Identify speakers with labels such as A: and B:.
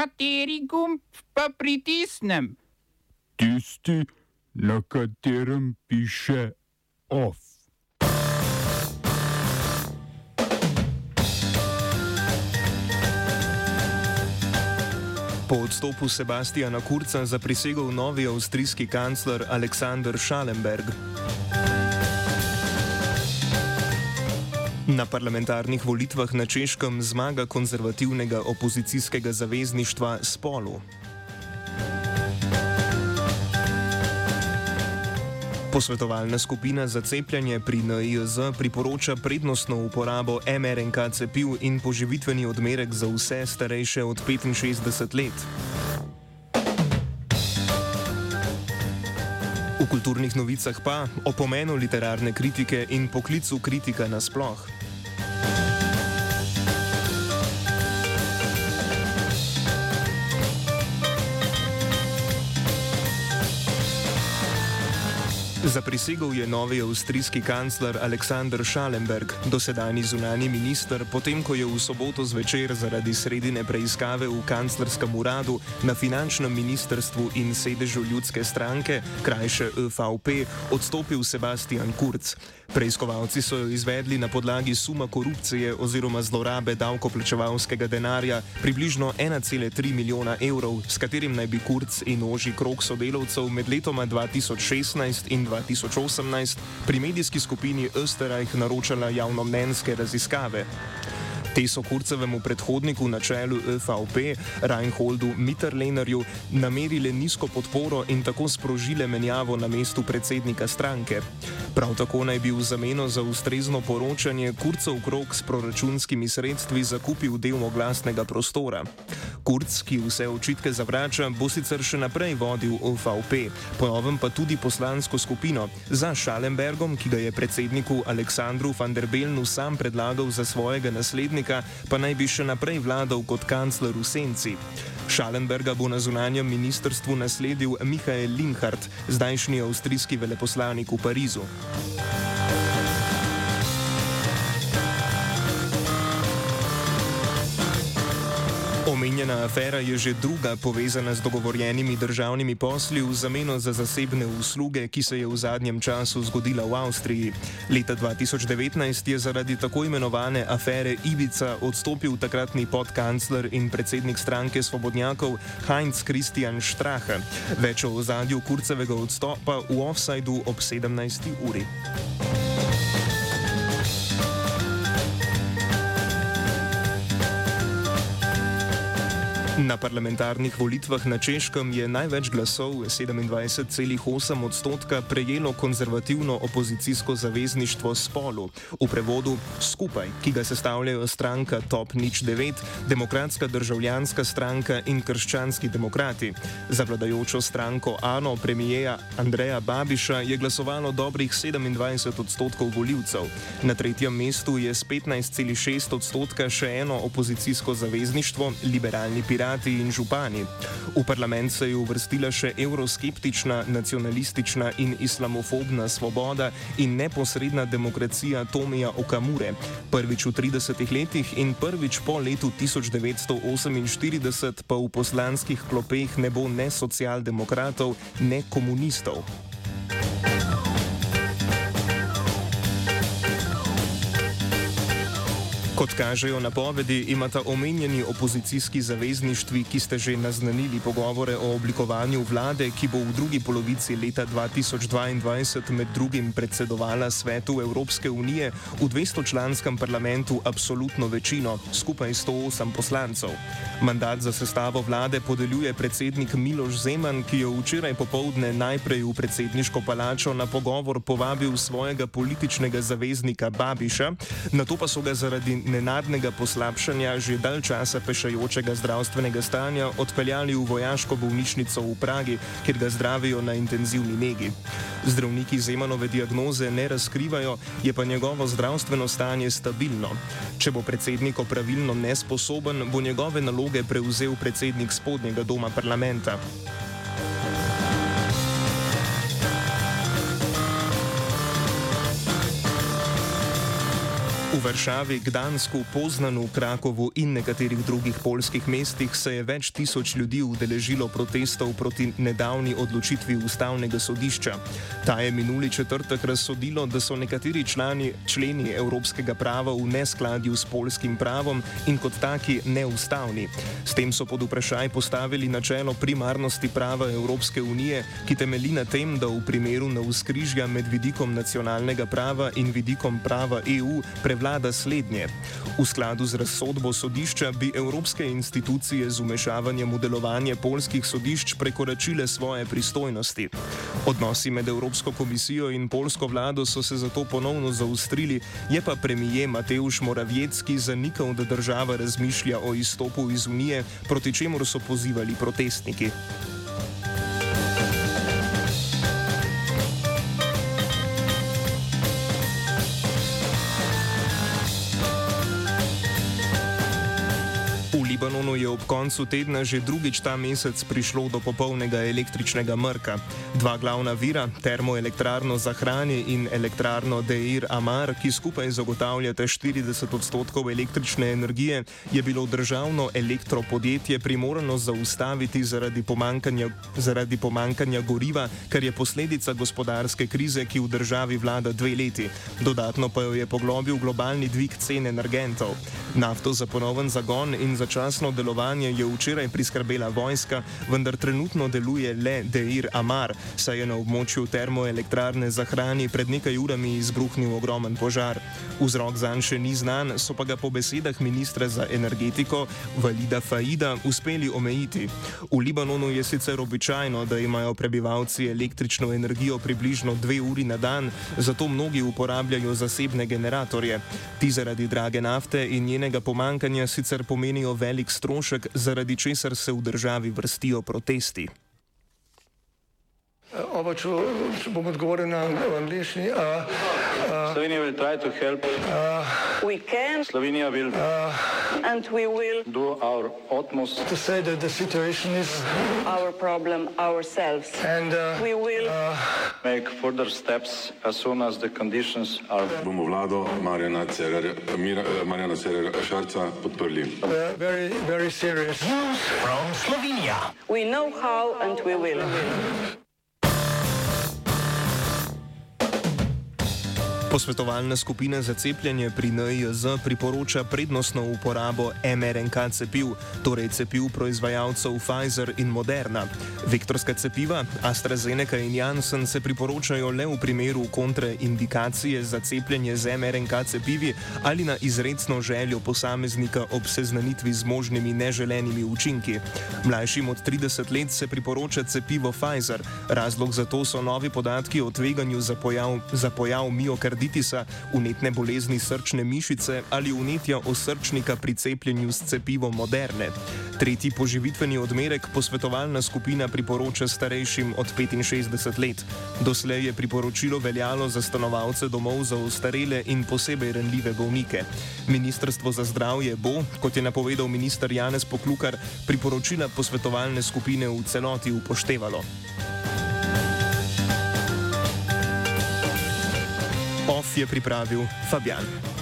A: Kateri gumb pa pritisnem?
B: Tisti, na katerem piše OF.
C: Po odstopu Sebastiana Kurca zaprisegel novi avstrijski kancler Aleksandr Schallenberg. Na parlamentarnih volitvah na Češkem zmaga konzervativnega opozicijskega zavezništva Spolu. Posvetovalna skupina za cepljanje pri NIJZ priporoča prednostno uporabo MRNK cepiv in poživitveni odmerek za vse starejše od 65 let. V kulturnih novicah pa o pomenu literarne kritike in poklicu kritika nasploh. Zaprisegel je novi avstrijski kancler Aleksandr Schallenberg, dosedajni zunani minister, potem ko je v soboto zvečer zaradi sredine preiskave v kanclerskem uradu na finančnem ministrstvu in sedežu ljudske stranke, krajše ÖVP, odstopil Sebastian Kurz. Preiskovalci so jo izvedli na podlagi suma korupcije oziroma zlorabe davkoplačevalskega denarja približno 1,3 milijona evrov, s katerim naj bi Kurz in oži krok sodelavcev med letoma 2016 in 2018 pri medijski skupini Österreich naročala javnomnenjske raziskave. Te so Kurcevemu predhodniku na čelu ÖVP, Reinholdu Mitterlehnerju, namerile nizko podporo in tako sprožile menjavo na mestu predsednika stranke. Prav tako naj bi v zameno za ustrezno poročanje Kurcev krok s proračunskimi sredstvi zakupil del oglasnega prostora. Kurc, ki vse očitke zavrača, bo sicer še naprej vodil OVP, ponovem pa tudi poslansko skupino za Šalenbergom, ki ga je predsedniku Aleksandru van der Belnu sam predlagal za svojega naslednika predsednika, pa naj bi še naprej vladal kot kancler v senci. Šalenberga bo na zunanjem ministrstvu nasledil Mihael Linhardt, zdajšnji avstrijski veleposlanik v Parizu. Omenjena afera je že druga povezana z dogovorjenimi državnimi posli v zameno za zasebne usluge, ki se je v zadnjem času zgodila v Avstriji. Leta 2019 je zaradi tako imenovane afere Ibica odstopil takratni podkancler in predsednik stranke Svobodnjakov Heinz Christian Strache. Več o ozadju kurcevega odstopa v offsajdu ob 17. uri. Na parlamentarnih volitvah na Češkem je največ glasov, 27,8 odstotka, prejelo konzervativno opozicijsko zavezništvo Spolu, v prevodu Skupaj, ki ga sestavljajo stranka Top Nič 9, Demokratska državljanska stranka in Krščanski demokrati. Za vladajočo stranko Ano premijeja Andreja Babiša je glasovalo dobrih 27 odstotkov voljivcev. Na tretjem mestu je s 15,6 odstotka še eno opozicijsko zavezništvo, liberalni pirati kandidati in župani. V parlament se je uvrstila še euroskeptična, nacionalistična in islamofobna svoboda in neposredna demokracija Tomija Okamure. Prvič v 30 letih in prvič po letu 1948 pa v poslanskih klopeh ne bo ne socialdemokratov, ne komunistov. Kot kažejo napovedi, imata omenjeni opozicijski zavezništvi, ki ste že naznanili pogovore o oblikovanju vlade, ki bo v drugi polovici leta 2022 med drugim predsedovala svetu Evropske unije v 200-članskem parlamentu absolutno večino, skupaj 108 poslancev. Mandat za sestavo vlade podeljuje predsednik Miloš Zeman, ki je včeraj popovdne najprej v predsedniško palačo na pogovor povabil svojega političnega zaveznika Babiša, na to pa so ga zaradi nenadnega poslabšanja že dalj časa pešajočega zdravstvenega stanja odpeljali v vojaško bolnišnico v Pragi, kjer ga zdravijo na intenzivni negi. Zdravniki Zemanove diagnoze ne razkrivajo, je pa njegovo zdravstveno stanje stabilno. Če bo predsednik pravilno nesposoben, bo njegove naloge prevzel predsednik spodnjega doma parlamenta. Varšavi, Gdansku, Poznanu, Krakovu in nekaterih drugih polskih mestih se je več tisoč ljudi udeležilo protestov proti nedavni odločitvi ustavnega sodišča. Ta je minuli četrtek razsodilo, da so nekateri člani, členi evropskega prava v neskladju s polskim pravom in kot taki neustavni. S tem so pod vprašaj postavili načelo primarnosti prava Evropske unije, ki temelji na tem, da v primeru navskrižja med vidikom nacionalnega prava in vidikom prava EU prevlada slednje. V skladu z razsodbo sodišča bi evropske institucije z umešavanjem v delovanje polskih sodišč prekoračile svoje pristojnosti. Odnosi med Evropsko komisijo in polsko vlado so se zato ponovno zaustrili, je pa premije Mateusz Moravjecki zanikal, da država razmišlja o izstopu iz Unije, proti čemur so pozivali protestniki. Ob koncu tedna že drugič ta mesec prišlo do popolnega električnega mrka. Dva glavna vira, termoelektrarno Zahrani in elektrarno Deir Amar, ki skupaj zagotavljate 40 odstotkov električne energije, je bilo državno elektropodjetje primorano zaustaviti zaradi pomankanja, zaradi pomankanja goriva, kar je posledica gospodarske krize, ki v državi vlada dve leti. Dodatno pa jo je poglobil globalni dvig cen energentov. Nafto za ponoven zagon in začasno začasno delovanje je včeraj priskrbela vojska, vendar trenutno deluje le Deir Amar, saj je na območju termoelektrarne Zahrani pred nekaj urami izbruhnil ogromen požar. Vzrok za njega še ni znan, so pa ga po besedah ministra za energetiko Valida Faida uspeli omejiti. V Libanonu je sicer običajno, da imajo prebivalci električno energijo približno dve uri na dan, zato mnogi uporabljajo zasebne generatorje. Ti zaradi drage nafte in njenega pomankanja sicer pomenijo velik velik strošek, zaradi česar se v državi vrstijo protesti.
D: Oba, če, če bom odgovoril na angliški.
E: Slovenija bo poskušala pomagati. Slovenija bo naredila naš utmost,
D: da bo rekla, da je situacija
E: naš problem, naš sebe. In bomo naredili nadaljnje korake, as soon as the conditions are.
F: Bomo vlado Marjana Cererera Šarca podprli.
D: Very, very serious.
E: From Slovenija. We know how and we will.
C: Posvetovalna skupina za cepljenje pri NIJZ priporoča prednostno uporabo mRNK cepiv, torej cepiv proizvajalcev Pfizer in Moderna. Vektorska cepiva AstraZeneca in Janssen se priporočajo le v primeru kontraindikacije za cepljenje z mRNK cepivi ali na izredno željo posameznika ob seznanitvi z možnimi neželenimi učinki. Mlajšim od 30 let se priporoča cepivo Pfizer. Razlog za to so novi podatki o tveganju za pojav, za pojav miokarditisa miokarditisa, unetne bolezni srčne mišice ali unetja osrčnika pri cepljenju s cepivom moderne. Tretji poživitveni odmerek posvetovalna skupina priporoča starejšim od 65 let. Doslej je priporočilo veljalo za stanovalce domov za ostarele in posebej renljive bolnike. Ministrstvo za zdravje bo, kot je napovedal minister Janez Poklukar, priporočila posvetovalne skupine v celoti upoštevalo. OF je pripravil Fabian.